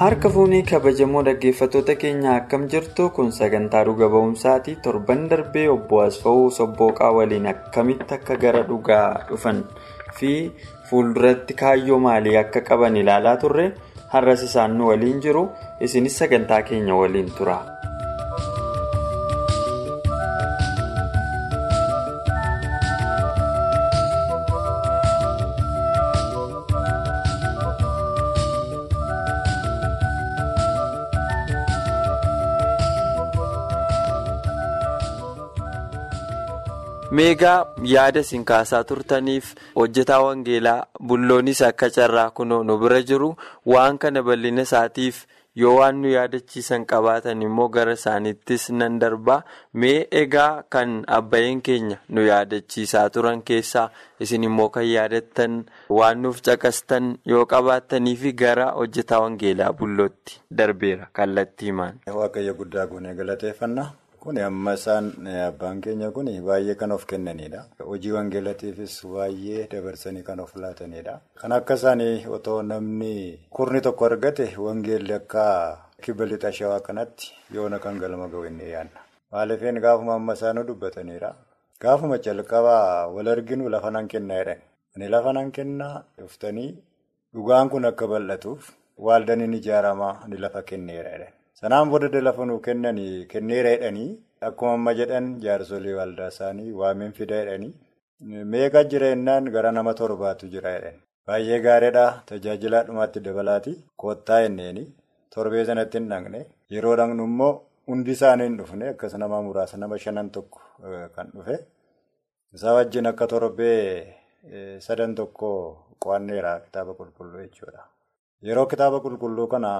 Harka fuunii kabajamoo dhaggeeffattoota keenya akkam jirtu? Kun sagantaa dhuga ba'umsaati. Torban darbee obbo asfa'uu sobbooqaa waliin akkamitti akka gara dhugaa dhufan? Fi fuulduratti kaayyoo maalii akka qaban ilaalaa turre? Har'as isaan nu waliin jiru. Isinis sagantaa keenya waliin tura. Meegaa yaada isin kaasaa turtaniif hojjetaa wangeelaa bulloonis akka carraa kunoo nu bira jiru waan kana bal'ina isaatiif yoo waan nu yaadachiisan qabaatan immoo gara isaaniittis nan darbaa mee egaa kan abbayeen keenya nu yaadachiisaa turan keessaa isin immoo kan yaadattan waan nuuf caqastan yoo qabaattanii fi gara hojjetaa wangeelaa bullootti darbeera kallattii himaan. waaqayyo guddaa goonee galateeffannaa. Kun amma isaan abbaan keenya kun baay'ee kan of kennanidha. Hojii wangeelatiifis baay'ee dabarsanii kan of laatanidha. Kan akka isaanii otoo namni kurni tokko argate wangeelli akka kibba lixa shawaa kanatti yoona kan galma ga'u inni yaadna. Maaliifin gaafuma amma isaan dubbatanidha. Gaafuma calqabaa wal arginu lafa nan kennaa jedhan. Ani lafa nan kennaa dhuftanii dhugaan kun akka bal'atuuf waaldaan inni ijaaramaa ni lafa kenneera jedhan. Sanaan booda lafa nuu kennanii kenneera jedhanii akkuma amma jedhan jaarsolii waldaa isaanii waamiin fida jedhanii meeqa jira jennaan gara nama torbaatu jira jedhan. Baay'ee gaariidha tajaajilaa dhumaatti dabalaati koottaa jenneeni torbee sanatti hin dhaqne yeroo dhaqnu immoo hundi isaanii hin dhufne akkas nama muraasa nama shanan tokko kan dhufe isaa wajjin akka torbee sadan tokko qo'anneera kitaaba qulqulluu jechuudha. Yeroo kitaaba qulqulluu kana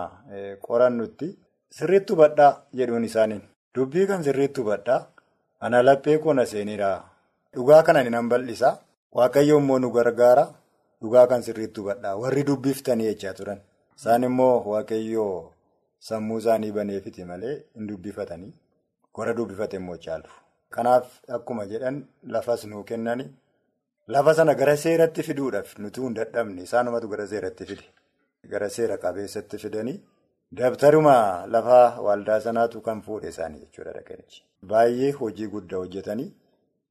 qorannutti. Sirriitti hubadhaa jedhuun isaaniin. Dubbii kan sirriitti hubadhaa ana laphee koona seenidha dhugaa kana ni nan bal'isa. Waaqayyo immoo nu gargaara. Dhugaa kan sirriitti hubadhaa warri dubbiftanii jechaa turan. Isaan immoo waaqayyo sammuu isaanii baneefiti malee hin dubbifatanii. Warra dubbifate immoo caalu. Kanaaf akkuma jedhan lafas nuu kennani. Lafa sana gara seeratti fiduudhaaf nuti hin dadhabne isaanumatu gara seeratti fide. Gara seera qabeessatti fidanii. Dabtaruma lafa waldaa sanaatu kan fuudhe isaanii jechuudha dhaqanichi. Baay'ee hojii guddaa hojjetanii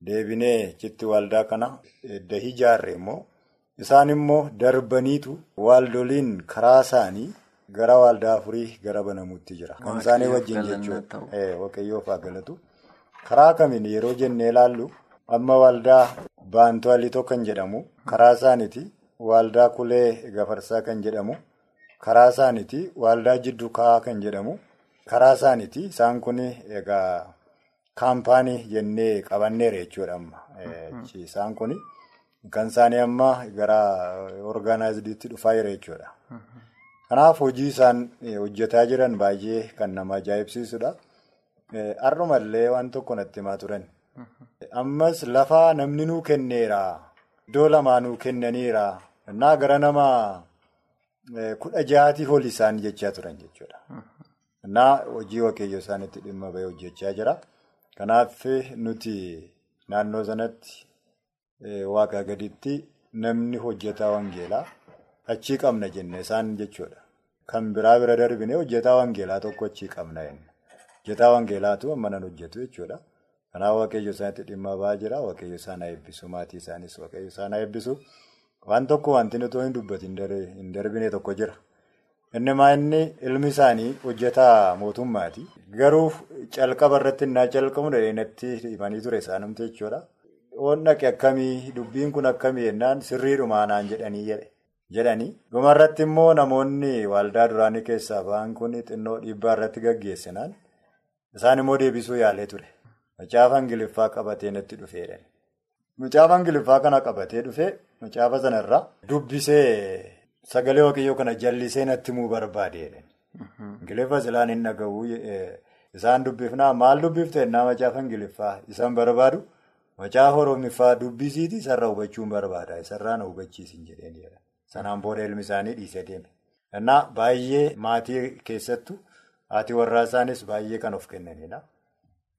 deebinee citti waldaa kana edda ijaarre immoo isaan immoo darbaniitu waaldoliin karaa isaanii gara waldaa afurii gara banamuutti jira. Kan isaanii wajjin jechuudha. Waaqayyoof galatu. Karaa kamiin yeroo jennee ilaallu amma waldaa baantuwalii kan jedhamu karaa isaaniiti waldaa kulee gafarsaa kan jedhamu. Karaa isaaniiti waldaa jidduu kaa'aa kan jedhamu karaa isaaniiti isaan kun egaa kaampaanii jennee qabanneera jechuudha amma. Isaan kun kan isaanii amma gara orgaanaayizidiitti dhufaa jira jechuudha. Kanaaf hojii isaan hojjetaa jiran baay'ee kan nama ajaa'ibsiisudha. Har'umallee waan tokko natti himaa turan. Ammas lafa namni nuu kenneera. Iddoo lamaa nuu kennaniira. Innaa gara nama. Kudha ja'aatiif ol isaan jechaa turan jechuudha. Innaa hojii waaqayyo isaanitti dhimma bahee hojjechaa jira. Kanaaf nuti naannoo sanatti waaqa gaditti namni hojjetaa wangeelaa achii qabna jenne isaan jechuudha. Kan biraa bira darbine hojjetaa wangeelaa tokko achii qabna jenne. Hojjetaa wangeelaatu amma nan hojjetu jechuudha. Kanaaf waaqayyo isaanitti dhimma bahaa jira. Waaqayyo isaan eebbisu. Maatii isaanis waaqayyo isaan eebbisu. Waan tokko wanti nuti hin dubbatin hin darbine tokko jira. Inni maa inni ilmi isaanii hojjetaa mootummaati. Garuu calqaba irratti innaa calqabu natti himanii ture isaanumti jechuudha. Oon dhaqe akkamii dubbiin kun akkamii jennaan sirriidhumaa naan jedhanii jedhanii. Dhumarratti immoo namoonni waldaa duraanii keessaa ba'an kun xinnoo dhiibbaa irratti gaggeessinaan isaan immoo deebisuu yaalee ture. macaafa Ingiliffaa qabatee natti dhufeedha. Macaafa Ingiliffaa kana qabatee dhufee macaafa sanarraa dubbisee sagalee waaqayyoo kana jallisee natti himuu barbaadeedha. Ingiliffa silaan hin dhaga'uu isaan dubbifnaa maal dubbifte naa macaafa Ingiliffaa isaan barbaadu macaafa Oromiffaa dubbisiiti isarraa hubachuun barbaada isarraa na hubachiisin jedheenidha. Sanaan booda ilmi isaanii dhiisee deeme. Innaa baay'ee maatii keessattuu haati warraa isaanis baay'ee kan of kennanidha.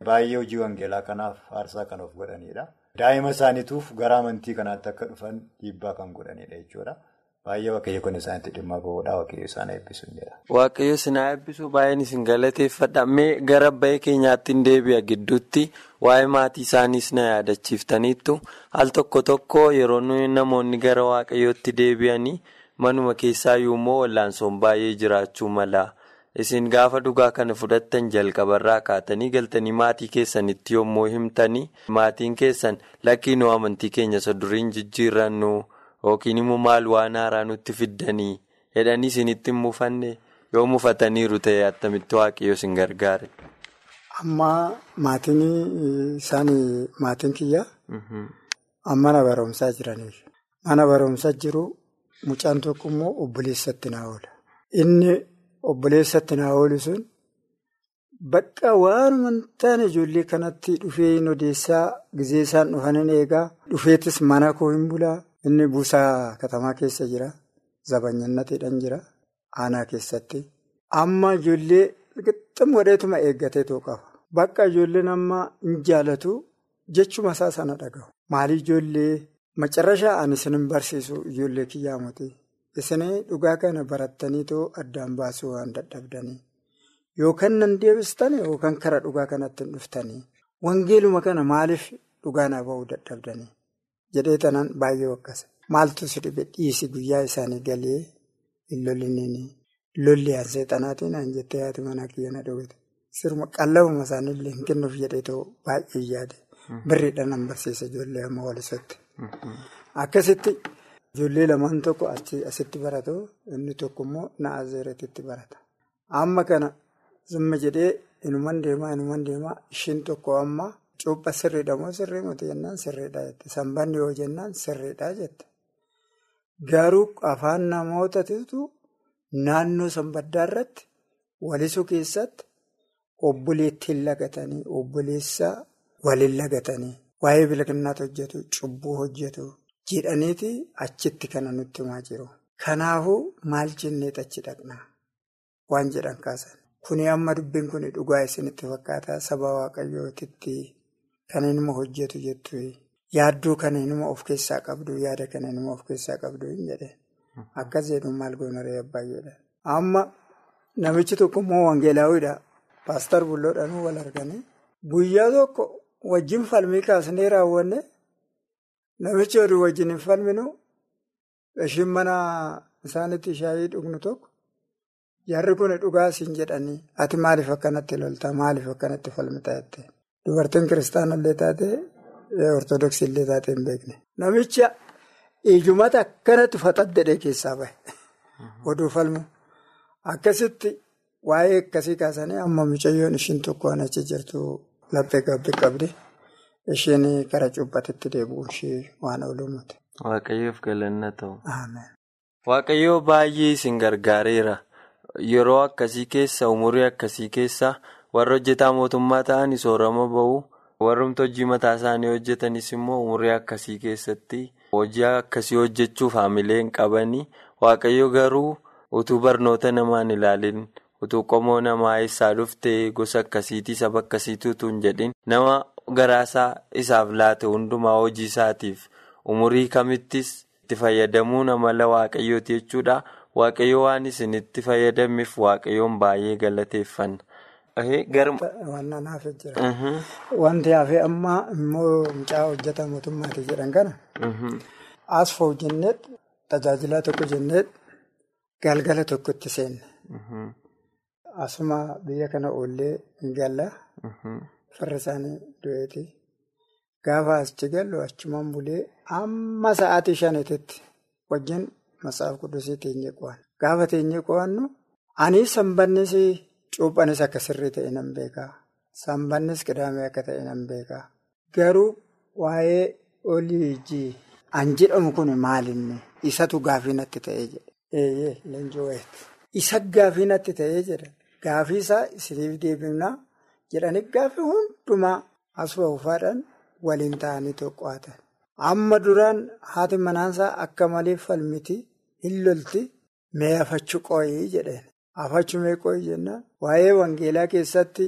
Baay'ee hojii wangeelaa kanaaf aarsaa kan of godhanidha. Daa'ima isaaniituuf gara amantii kanaatti akka dhufan dhiibbaa kan godhanidha jechuudha. Baay'ee waaqayyo kun isaanitti dhimma bahuudhaa waaqayyo isaan eebbisu jedha. Waaqayyo isin eebbisu baay'een isin galateeffadha. Mee gara baay'ee keenyaatti hin deebi'a gidduutti waa'ee maatii isaaniis na yaadachiiftaniittu al tokko tokko yeroo namoonni gara waaqayyootti deebi'anii manuma keessaayyuu immoo wallaansoon baay'ee jiraachuu mala. Isin gaafa dhugaa kana fudhattan jalqabarraa kaatanii galtanii maatii keessanitti yommuu himtanii maatiin keessan lakkiinoo amantii keenya isa duriin jijjiirrannu. Yookiin immoo maal waan haaraa nutti fiddanii jedhanii isinitti mufanne yoo mufataniiru ta'e attamitti waaqayyo isin gargaare. Amma maatiin isaanii maatiin kiyyaa mana barumsaa jiraniif mana barumsaa jiru mucaan tokko immoo obboleessatti naa oola. Obboleessatti naa oolu sun bakka waanuma hin taane ijoollee kanatti dhufee hin odeessaa gizee isaan dhufaniin eegaa dhufeetis mana koo hin bulaa. Inni buusaa katamaa keessa jira. Zabanyannatiidhaan jira. Aanaa keessatti. Amma ijoollee qixxum godheetuma eeggatee too qaba. Bakka ijoolleen amma hin jaalatu jechuma isaa sana dhagahu. Maali ijoollee macarrashaa ani isin hin barsiisu ijoollee kiyyaa muti. Isin dhugaa kana barattanii too addaan baasuu waan dadhabdanii. Yookaan nan deebistan yookaan kara dhugaa kanatti hin dhuftanii. Wangeeluma kana maaliif dhugaa na ba'uu dadhabdanii? jedhee tanaan baay'ee wakkase maaltu si dhibe? Dhiisi guyyaa isaanii galee hin lollinni lolli aan seexanaatiin aan jettee haati manaa kiyya na dhowwite sirma qallabuma isaaniillee hin kennuuf jedhee ta'u baay'ee yaade. Birriidhaan an barsiisa ijoollee amma walisotti akkasitti ijoollee lamaan tokko asitti baratu inni tokko immoo na'azeeretitti barata amma kana zimma jedhee inuman deemaa inuman deemaa ishiin tokko amma. Cuupha sirriidha moo sirrii miti jennaan sirriidha jette. Sanbanni yoo jennaan sirriidha jette. Garuu afaan namootatu naannoo sanbaddaa irratti walisuu keessatti obboleettiin lagatanii obboleessa waliin lagatanii waa'ee bilkinaata hojjetu cubbuu hojjetu jedhaniiti achitti kana nutti himaa jiru. Kanaafuu maal jenneet achi dhaqna waan jedhan kaasan. Kuni amma dubbiin kun dhugaa isinitti fakkaata saba waaqayyootitti. Kan inni hojjetu jettu yaadduu kan inni of keessaa qabdu yaada kan inni of keessaa qabdu hin jedhe akkas jedhu maal goonaree baay'eedha. Amma namichi tokko immoo wangeelaawwiidha. Paastar Bulloodhaan wal arganii guyyaa tokko wajjin falmii kaasnee raawwanne namichi oduu wajjin hin falminu ishiin mana isaanitti shaayii dhugnu tokko jarri kun dhugaa siin jedhanii ati maaliif akkanatti loltaa maaliif akkanatti falmitaa jettee. Dubartiin kiristaanallee taate ortodoksii illee taate hin beekne. Namicha ijumata akkanatti faxaddadhee keessaa bahe. Oduu falmu. Akkasitti waa'ee akkasii kaasanii amma mucayyoon ishiin tokko achi jirtu laphee qabdi. Isheen kara cuubbatitti deebi'uun ishee waan oolumuuti. Waaqayyoof galanna ta'u. Waaqayyoo baay'ee isin gargaareera. Yeroo akkasii keessa umurii akkasii keessa. warra hojjetaa mootummaa ta'anii soorama bahu warrumti hojii mataa isaanii hojjetanis immoo umurii akkasii keessatti hojii akkasii hojjechuuf haamilee hin qabanii waaqayyo garuu utuu barnoota namaan ilaalin utuu qomoo namaa eessaa dhuftee gosa akkasiitii saba akkasiitii utuu hin jedhin nama garaasaa isaaf laate hundumaa hojii isaatiif umurii kamittis itti fayyadamuun amala waaqayyooti jechuudha waaqayyo waan isin itti fayyadameef waaqayyoon baay'ee galateeffanna. Jira. Wanti hafe amma immoo mucaa hojjetaa mootummaati jedhan kana. As fa'u jenneet tajaajilaa tokko jenneet galgala tokkotti seenne. Asuma biyya kana oollee galla. Farra isaanii du'eeti. Gaafa achi gallu achumaan bulee amma sa'aatii shaniititti wajjin matsaaf qudusii teenyee qo'an. Gaafa teenyee qo'annu ani sanbannis. Cuuphanis akka sirrii ta'e nan beekaa. Sanbannis qidaamee akka ta'e nan beeka. Garuu waa'ee oliijii an jedhamu kun maalinni isatu gaafii natti ta'ee jedhe. Eeyyee leenjii wayiiti. Isa gaafii natti ta'ee jedha. Gaafii isaa isiniif deebifnaa jedhanii gaafii hundumaa as ba'uufaadhaan waliin ta'anii tokko'atan. Amma duraan haati manaansaa akka malee falmiti hin lolti mee afachuu qooyii jedheen. Afachuu mee qooyii jennaan waa'ee wangeelaa keessatti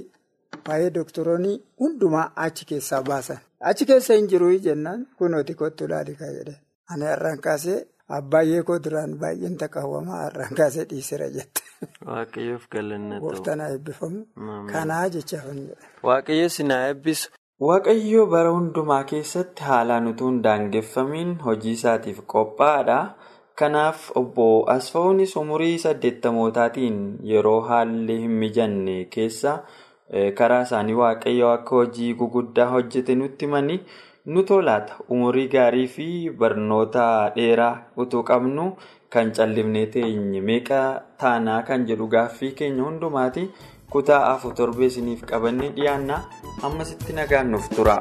waa'ee doktoroonni hundumaa achi keessaa baasan. Achi keessa hin jiru jennaan kunooti kottu laalikaa jedheen. Ani har'aan kaasee abbaayyee koo duraan baay'een taqawwamaa har'aan kaasee dhiisira jette. Waaqayyoof galanna ta'u. Gooftaan haa eebbifamu. Kanaa jecha hin jedhe. Waaqayyo sinaa eebbisu. Waaqayyo bara hundumaa keessatti haalaan utuu hin daangeffamiin hojii isaatiif qophaa'aadha. Kanaaf obbo Asfaawunis umurii saddeettamootaatiin yeroo haalli hin mijanne keessa karaa isaanii waaqayyo akka hojii guguddaa hojjete nutti himanii nu tolaata. Umurii gaarii fi barnoota dheeraa utuu qabnu kan callifnee teenye meeqa taanaa kan jedhu gaaffii keenya hundumaati. kutaa afur torbee isiniif qabannee dhiyaanna ammasitti nagaan nuuf tura.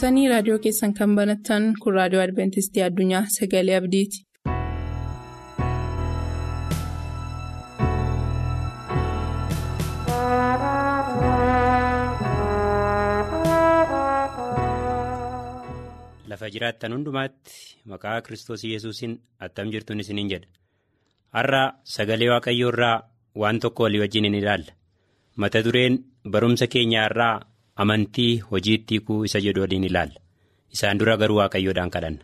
Turtanii raadiyoo keessan kan banattan kun raadiyoo adventistii addunyaa sagalee abdiiti. lafa jiraattan hundumaatti maqaa kiristoos yesuusiin attam jirtuun isiniin jedha har'a sagalee waaqayyoo irraa waan tokko walii wajjin hin ilaalla. Mata dureen barumsa keenyaa irraa amantii hojiitti hiikuu isa jedhu waliin ilaalla. Isaan dura garuu waaqayyoodhaan kadhanna.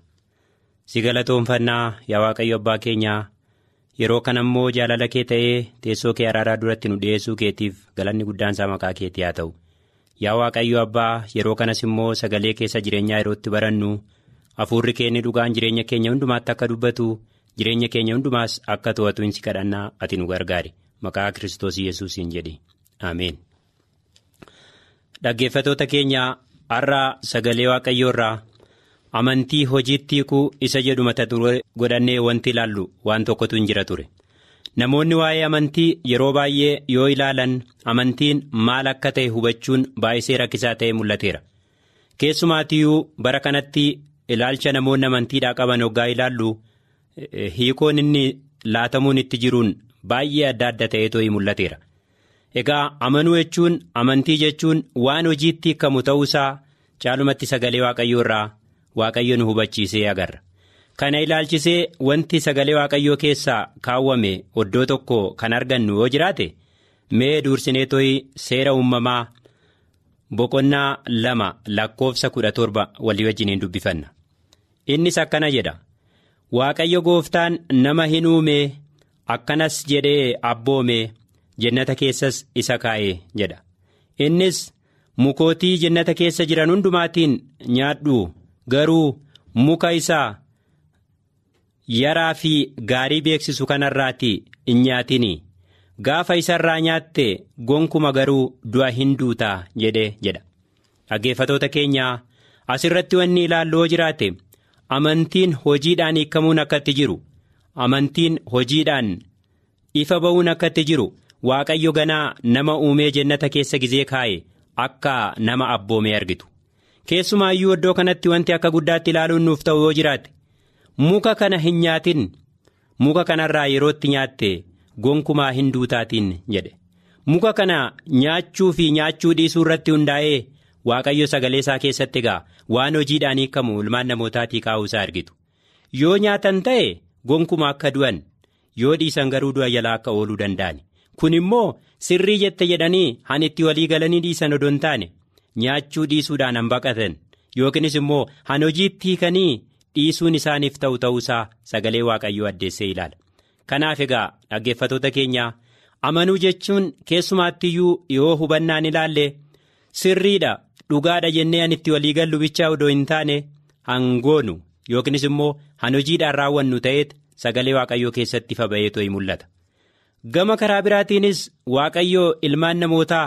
Si galatoonfannaa yaa waaqayyo abbaa keenyaa yeroo kana immoo jaalala kee ta'ee teessoo kee araaraa duratti nu dhiyeessuu keetiif galanni guddaan isaa maqaa keetii haa ta'u. Yaa waaqayyo abbaa yeroo kanas immoo sagalee keessa jireenyaa yerootti barannu hafuurri keenya dhugaan jireenya keenya hundumaatti akka dubbatu jireenya keenya hundumaas akka to'atu si kadhannaa ati nu gargaari maqaa kiristoos yesuusiin jedhi ameen. Dhaggeeffatoota keenya har'a sagalee waaqayyoo irraa amantii hojiitti hiikuu isa jedhu mata duree godhannee wanti ilaallu waan tokkotu hin jira ture. Namoonni waa'ee amantii yeroo baay'ee yoo ilaalan amantiin maal akka ta'e hubachuun baay'isee rakkisaa ta'e mul'ateera. Keessumaatiyyuu bara kanatti ilaalcha namoonni amantiidhaa qaban hoggaa ilaallu hiikoon inni laatamuun itti jiruun baay'ee adda adda ta'eetoo mul'ateera. Egaa amanuu jechuun amantii jechuun waan hojiitti hiikamu ta'uusaa caalumatti sagalee waaqayyoo irraa waaqayyo nu hubachiisee agarra. Kana ilaalchisee wanti sagalee waaqayyoo keessaa kaawwame oddoo tokko kan argannu yoo jiraate mee duursinee tooyi seera uumamaa boqonnaa lama lakkoofsa kudha torba walii wajjiniin dubbifanna. Innis akkana jedha waaqayyo gooftaan nama hin uume akkanas jedhee abboome jennata keessas isa kaa'ee jedha. Innis mukootii jennata keessa jiran hundumaatiin nyaadhu garuu muka isaa. yaraa fi gaarii beeksisu kanarraati hin nyaatin gaafa isarraa nyaatte gonkuma garuu du'a hin duutaa jedhe jedha dhaggeeffatoota keenyaa asirratti wanni ilaallu yoo jiraate amantiin hojiidhaan hiikamuun akkatti jiru amantiin hojiidhaan ifa ba'uun akkatti jiru waaqayyo ganaa nama uumee jennata keessa gizee kaa'e akka nama abboomee argitu. Keessumaayyuu iddoo kanatti wanti akka guddaatti ilaaluun nuuf ta'u yoo jiraate. muka kana hin nyaatin. Muka kanarraa yerootti nyaatte gonkumaa hin duutaatiin jedhe. Muka kana nyaachuu fi nyaachuu dhiisuu irratti hundaa'ee waaqayyo sagalee isaa keessatti egaa waan hojiidhaan hiikamu ilmaan namootaatii kaa'uusaa argitu. Yoo nyaatan ta'e gonkumaa akka du'an yoo dhiisan garuu du'a jalaa akka ooluu danda'an kun immoo sirrii jette jedhanii han itti walii galanii dhiisan odoo hin taane nyaachuu dhiisuudhaan han baqatan. Yookiinis immoo han hojiitti hiikanii. dhiisuun isaaniif ta'u ta'uusaa sagalee waaqayyoo addeessee ilaala. Kanaaf egaa dhaggeeffatoota keenya amanuu jechuun keessumaattiyyuu yoo hubannaan ilaalle sirriidha dhugaadha jennee an itti walii gallu bichaa odoo hin taane hangoonu yookiinis immoo han hojiidhaan raawwannu ta'eet sagalee waaqayyoo keessatti ifa ba'eetoo mul'ata gama karaa biraatiinis waaqayyoo ilmaan namootaa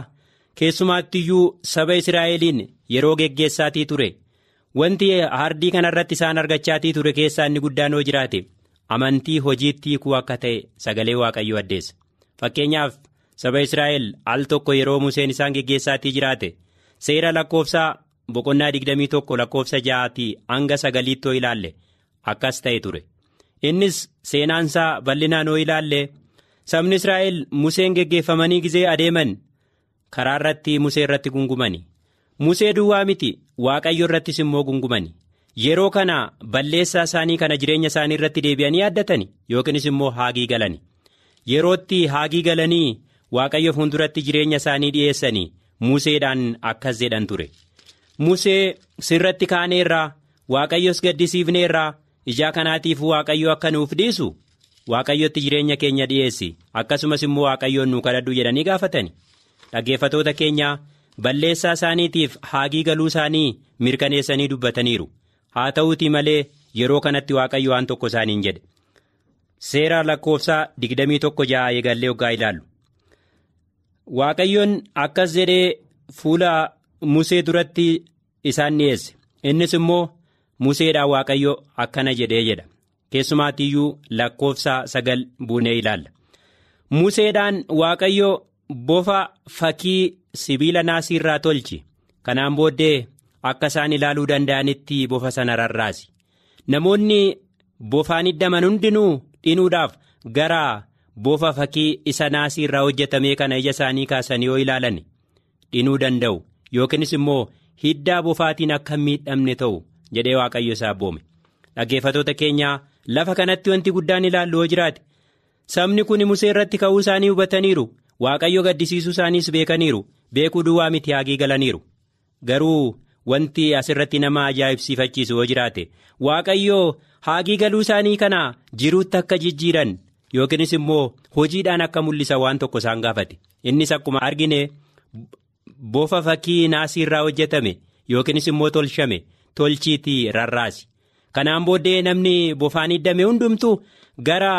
keessumaattiyyuu saba israa'eliin yeroo geggeessaatii ture. wanti hardii kanarratti isaan argachaatii ture keessaa inni guddaan yoo jiraate amantii hojiitti hiikuu akka ta'e sagalee waaqayyoo addeessa fakkeenyaaf saba israa'el al tokko yeroo museen isaan geggeessaatii jiraate seera lakkoofsaa boqonnaa 21 lakkoofsa ja'aatii hanga sagaliittoo ilaalle akkas ta'e ture innis seenaansaa bal'inaan yoo ilaalle sabni israa'el museen geggeeffamanii gizee adeeman karaa irratti musee irratti gungumani. musee duwwaa miti waaqayyo irrattis immoo gungumani. Yeroo kana balleessaa isaanii kana jireenya isaanii irratti deebi'anii yaaddatani yookiinis immoo haagii galani. Yerootti haagii galanii waaqayyo fuulduratti jireenya isaanii dhi'eessanii museedhaan akkas jedhan ture. Musee sirratti kaaneerraa waaqayyos gaddisiifneerraa ijaa kanaatiif waaqayyo akka nuuf dhiisu waaqayyotti jireenya keenya dhi'eessi akkasumas immoo waaqayyoon nu kadhadhu jedhanii gaafatani. Dhaggeeffatoota keenya. balleessaa isaaniitiif haagii galuu isaanii mirkaneessanii dubbataniiru. Haa ta'uutii malee yeroo kanatti waaqayyo waan tokko isaaniin jedhe. Seera lakkoofsaa 21 ja'a eegallee hoggaa ilaallu. Waaqayyoon akkas jedhee fuula musee duratti isaan dhiyeesse. Innis immoo museedhaan waaqayyo akkana jedhee jedha keessumaatiyyuu lakkoofsaa sagal buunee ilaalla. Museedhaan waaqayyo bofa fakkii. sibiila naasii irraa tolchi. Kanaan booddee akka isaan ilaaluu danda'anitti bofa sana rarraasi. Namoonni bofaan hiddaman hundinuu dhinuudhaaf gara bofa fakkii isa naasii irraa hojjetamee kana ija isaanii kaasanii yoo ilaalan dhinuu danda'u. Yookiinis immoo hiddaa bofaatiin akka miidhamne ta'u jedhee waaqayyo isaa abboome dhaggeeffatoota keenyaa lafa kanatti wanti guddaan ilaallu yoo jiraate sabni kun musee irratti ka'uu isaanii hubataniiru. Waaqayyo gaddisiisuu isaaniis beekaniiru. Beekuu duwwaa miti haagii galaniiru. Garuu wanti asirratti nama ajaa'ibsiifachiisu yoo jiraate. Waaqayyo haagii galuu isaanii kana jiruutti akka jijjiiran yookiinis immoo hojiidhaan akka mul'isa waan tokko isaan gaafate. Innis akkuma argine bofa fakkii naasii irraa hojjetame yookiinis immoo tolchame tolchiitii rarraasi kanaan booddee namni bofaan hiddame hundumtu gara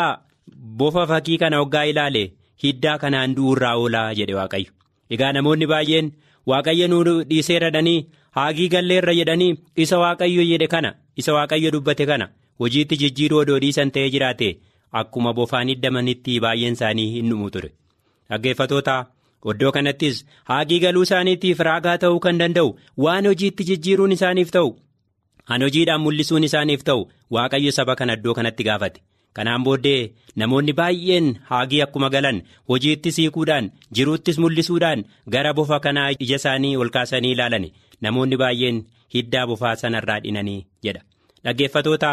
bofa fakkii kana hoggaa ilaale hiddaa kanaan du'uurraa oolaa jedhe waaqayyo. Egaa namoonni baay'een waaqayyo nu dhiisee radhanii haagii galleerra jedhanii isa waaqayyo jedhe kana isa waaqayyo dubbate kana hojiitti jijjiiruu odoo dhiisan ta'ee jiraate akkuma bofaan hiddamanitti baay'een isaanii hin dhumu ture. Dhaggeeffatoota iddoo kanattis haagii galuu isaaniitiif raagaa ta'uu kan danda'u waan hojiitti jijjiiruun isaaniif ta'u han hojiidhaan mul'isuun isaaniif ta'u waaqayyo saba kana iddoo kanatti gaafate. Kanaan booddee namoonni baay'een haagii akkuma galan hojiitti siiquudhaan jiruuttis mul'isuudhaan gara bofa kanaa ija isaanii ol kaasanii ilaalan namoonni baay'een hiddaa bofaa sanarraa dhinanii jedha. Dhaggeeffatoota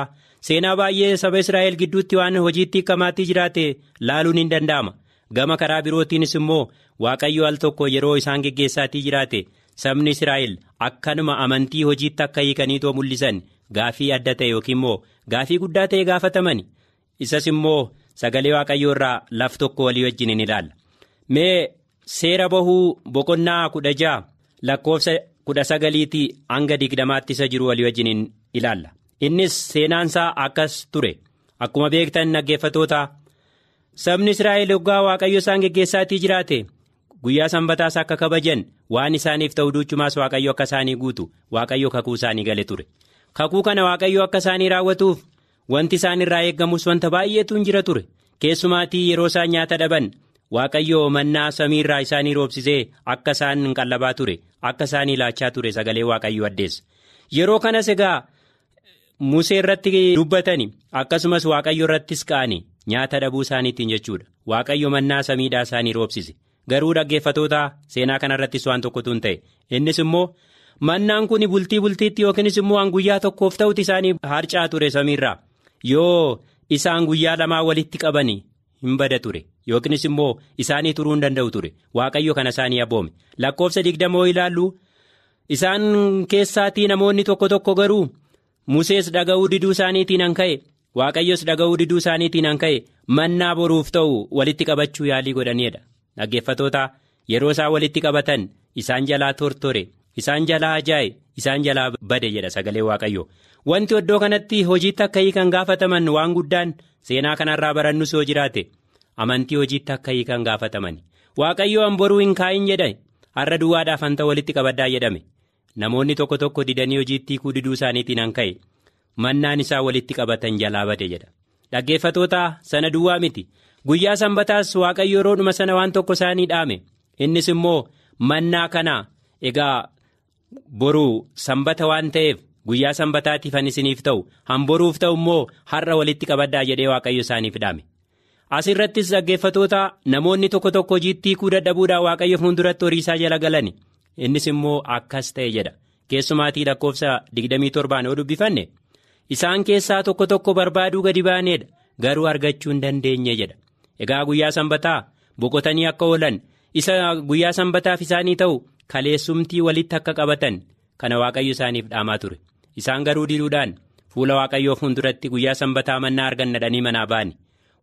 seenaa baay'ee saba israa'el gidduutti waan hojiitti hiikkamaatti jiraate laaluun hin danda'ama. Gama karaa birootiinis immoo waaqayyo al tokko yeroo isaan geggeessaatii jiraate sabni israa'el akkanuma amantii hojiitti akka hiikaniitoo mul'isan gaafii adda ta'e yookiin immoo gaafii guddaa ta'e gaafataman isas immoo sagalee waaqayyoo irraa laf tokko walii wajjin hin ilaalla mee seera bahuu boqonnaa kudha ja'a lakkoofsa kudha sagaliitii hanga digdamaatti isa jiru walii wajjin hin ilaalla. Innis seenaansaa akkas ture. Akkuma beektan dhaggeeffatoota sabni israa'el hoggaa waaqayyo isaan geggeessaatii jiraate guyyaa sanbataas akka kabajan waan isaaniif ta'u duuchumaas waaqayyo akka isaanii guutu waaqayyo kakuu isaanii gale ture. Kakuu kana waaqayyo akka isaanii raawwatuuf wanti isaan irraa eeggamus wanta baay'eetu hin jira ture. Keessumaatii yeroo isaan nyaata dhaban waaqayyo mannaa samiirraa isaanii roobsisee akka isaan hin qallabaa ture akka isaanii laachaa ture sagalee waaqayyo addeessa. Yeroo kanas egaa musee irratti dubbatani akkasumas waaqayyo irrattis ka'ani nyaata dhabuu isaaniitiin jechuudha. Waaqayyo mannaa samiidhaa isaanii roobsise garuu dhaggeeffatoota seenaa kanarrattis waan tokkotu hin ta'e innis immoo mannaan kun bultii bultiitti yookiinis immoo an guyyaa tokkoof ta'uti isaanii harcaa ture samiirraa. Yoo isaan guyyaa lamaa walitti qabani hin bada ture yookiinis immoo isaanii turuu hin danda'u ture waaqayyo kana isaanii abboome lakkoofsa digdamoo ilaallu isaan keessaatii namoonni tokko tokko garuu musees dhaga'uu diduu isaaniitiin an ka'e. Waaqayyos dhaga'uu diduu isaaniitiin an ka'e. Mannaa boruuf ta'u walitti qabachuu yaalii godhaniidha dhaggeeffatoota yeroo isaan walitti qabatan isaan jalaa tortore isaan jalaa ajaa'e isaan jalaa bade jedha sagalee waaqayyo wanti iddoo kanatti hojiitti akka hiikan gaafataman waan guddaan seenaa kanarraa barannus yoo jiraate amantii hojiitti akka hiikan gaafataman waaqayyo an boruu hin kaa'in jedhe har'a duwwaadhaaf hanta walitti qabaddaa jedhame. Namoonni tokko tokko didanii hojiitti hiikuu diduu isaaniitiin an ka'e. Mannaan isaa walitti qabatan jalaa bade jedha. Dhaggeeffatoota sana duwwaa miti guyyaa sanbataas waaqayyo yeroodhuma sana waan tokko isaanii dhaame. Innis immoo mannaa kana egaa boruu sanbata waan ta'eef guyyaa sanbataatiif an isiniif ta'u hanboruuf ta'u immoo har'a walitti qabaddaa jedhee waaqayyo isaaniif dhaame. Asirrattis dhaggeeffatoota namoonni tokko tokko hojiitti hiikuu dadhabuudhaan waaqayyo fuulduratti horiisaa jala galan innis immoo akkas ta'e jedha. Keessumaatii lakkoofsa 27 yoo dubbifanne isaan keessaa tokko tokko barbaaduu gadi baaneedha garuu argachuu hin dandeenye jedha egaa guyyaa sanbataa boqotanii akka oolan isa guyyaa sanbataaf isaanii ta'u kaleessumtii walitti akka qabatan kana waaqayyo isaaniif dhaamaa ture. Isaan garuu diduudhaan fuula waaqayyoo fuulduratti guyyaa sanbataa mannaa argannadhanii manaa ba'ani.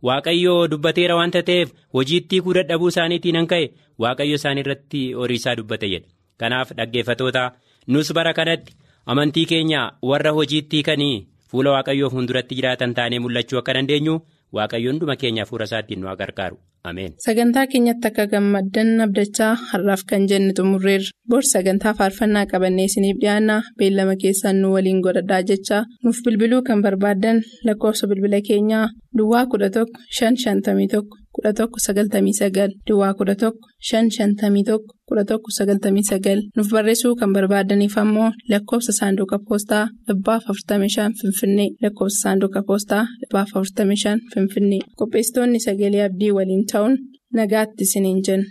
Waaqayyoo dubbateera wanta ta'eef hojiitti hiikuu dadhabuu isaaniitiin an ka'e waaqayyo isaan irratti horiisaa dubbate jedha kanaaf dhaggeeffatoota nus bara kanatti amantii keenya warra hojiitti hiikanii fuula waaqayyoo fuulduratti jiraatan taanee mul'achuu akka dandeenyu waaqayyo hunduma keenya hafuura isaatiin nu gargaaru. Ameen. sagantaa keenyatti akka gammaddan abdachaa har'aaf kan jenne xumurreerra. Bor sagantaa faarfannaa qabannee isiniif dhiyaanna beellama keessaan nu waliin godhadhaa jechaa nuuf bilbiluu kan barbaaddan lakkoofsa bilbila keenyaa. Duwwaa 11 551 1199 duwwaa 11 551 1199 nuuf barreessuu kan barbaadaniif ammoo lakkoofsa saanduqa poostaa 45 finfinnee lakkoofsa saanduqa poostaa 45 finfinnee qopheessitoonni sagalee abdii waliin ta'uun nagaatti isiniin jenna.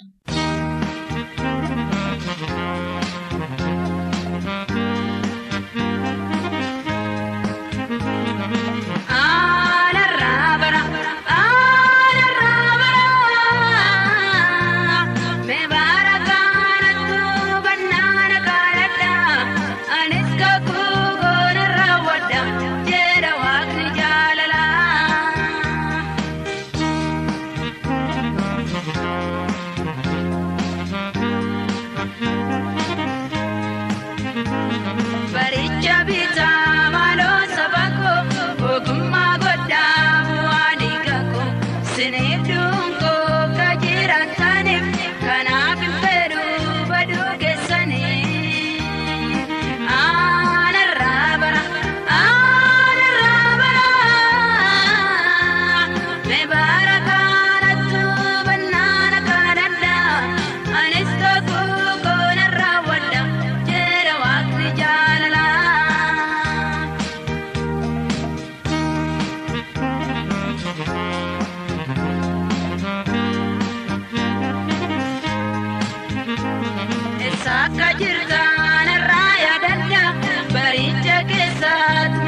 sad